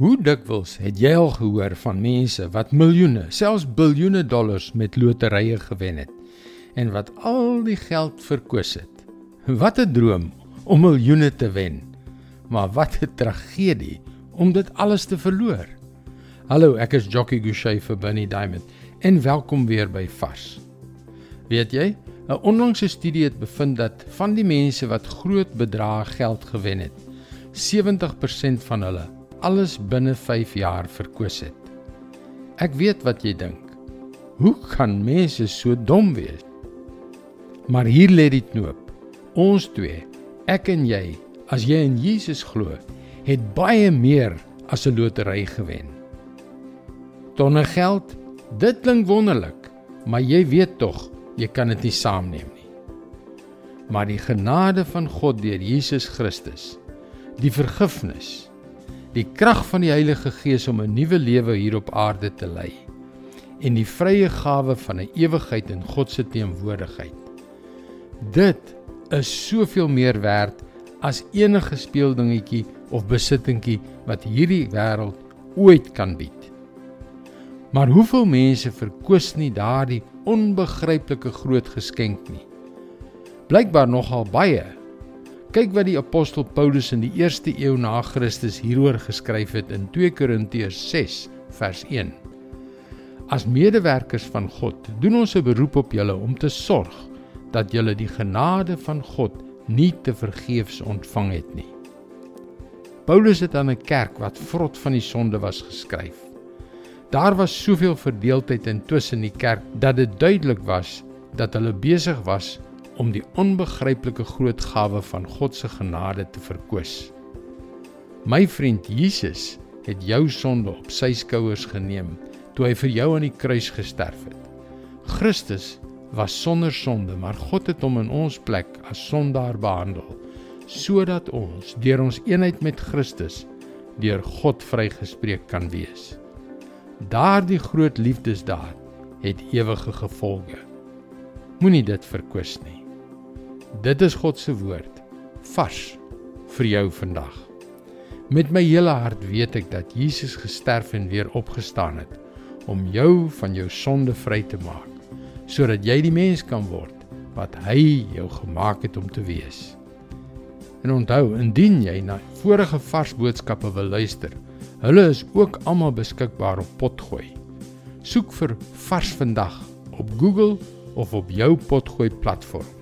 Hoe dikwels het jy al gehoor van mense wat miljoene, selfs biljoene dollars met loterye gewen het en wat al die geld verkwis het? Wat 'n droom om miljoene te wen. Maar wat 'n tragedie om dit alles te verloor. Hallo, ek is Jockey Gouchee vir Bunny Diamond en welkom weer by Vars. Weet jy, 'n onlangse studie het bevind dat van die mense wat groot bedrae geld gewen het, 70% van hulle alles binne 5 jaar verkwis het. Ek weet wat jy dink. Hoe kan mense so dom wees? Maar hier lê die knoop. Ons twee, ek en jy, as jy in Jesus glo, het baie meer as 'n lotery gewen. Tonne geld, dit klink wonderlik, maar jy weet tog, jy kan dit nie saamneem nie. Maar die genade van God deur Jesus Christus, die vergifnis, die krag van die Heilige Gees om 'n nuwe lewe hier op aarde te lei en die vrye gawe van 'n ewigheid in God se teenwoordigheid. Dit is soveel meer werd as enige speeldingetjie of besittingkie wat hierdie wêreld ooit kan bied. Maar hoeveel mense verkoos nie daardie onbegryplike groot geskenk nie? Blykbaar nogal baie Kyk wat die apostel Paulus in die 1ste eeu na Christus hieroor geskryf het in 2 Korintiërs 6 vers 1. As medewerkers van God, doen ons 'n beroep op julle om te sorg dat julle die genade van God nie te vergeefs ontvang het nie. Paulus het aan 'n kerk wat vrot van die sonde was geskryf. Daar was soveel verdeeldheid intussen die kerk dat dit duidelik was dat hulle besig was om die onbegryplike groot gawe van God se genade te verkoos. My vriend Jesus het jou sonde op sy skouers geneem toe hy vir jou aan die kruis gesterf het. Christus was sonder sonde, maar God het hom in ons plek as sondaar behandel sodat ons deur ons eenheid met Christus deur God vrygespreek kan wees. Daardie groot liefdesdaad het ewige gevolge. Moenie dit verkwis nie. Dit is God se woord vars vir jou vandag. Met my hele hart weet ek dat Jesus gesterf en weer opgestaan het om jou van jou sonde vry te maak sodat jy die mens kan word wat hy jou gemaak het om te wees. En onthou, indien jy na vorige vars boodskappe wil luister, hulle is ook almal beskikbaar op Potgooi. Soek vir Vars vandag op Google of op jou Potgooi platform.